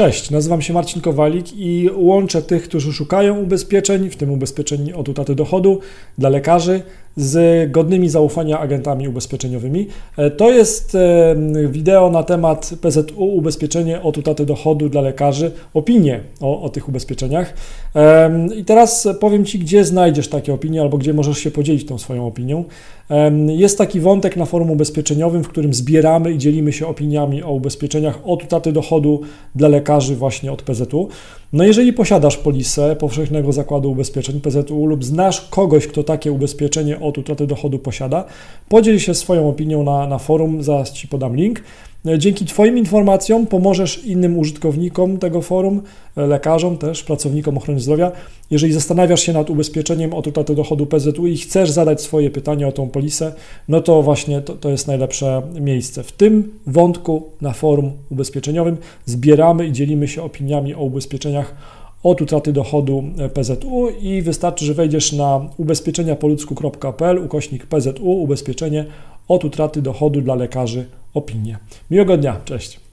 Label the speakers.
Speaker 1: Cześć, nazywam się Marcin Kowalik i łączę tych, którzy szukają ubezpieczeń, w tym ubezpieczeń od utraty dochodu dla lekarzy, z godnymi zaufania agentami ubezpieczeniowymi. E, to jest wideo na temat PZU Ubezpieczenie od utraty dochodu dla lekarzy, opinie o, o tych ubezpieczeniach. I teraz powiem Ci, gdzie znajdziesz takie opinie albo gdzie możesz się podzielić tą swoją opinią. Jest taki wątek na forum ubezpieczeniowym, w którym zbieramy i dzielimy się opiniami o ubezpieczeniach od utraty dochodu dla lekarzy właśnie od PZU. No jeżeli posiadasz polisę Powszechnego Zakładu Ubezpieczeń PZU lub znasz kogoś, kto takie ubezpieczenie od utraty dochodu posiada, podziel się swoją opinią na, na forum, zaraz Ci podam link. Dzięki Twoim informacjom pomożesz innym użytkownikom tego forum, lekarzom też, pracownikom ochrony zdrowia. Jeżeli zastanawiasz się nad ubezpieczeniem od utraty dochodu PZU i chcesz zadać swoje pytanie o tą polisę, no to właśnie to, to jest najlepsze miejsce. W tym wątku na forum ubezpieczeniowym zbieramy i dzielimy się opiniami o ubezpieczeniach od utraty dochodu PZU i wystarczy, że wejdziesz na ubezpieczeniapoludzku.pl ukośnik PZU ubezpieczenie od utraty dochodu dla lekarzy opinie. Miłego dnia, cześć.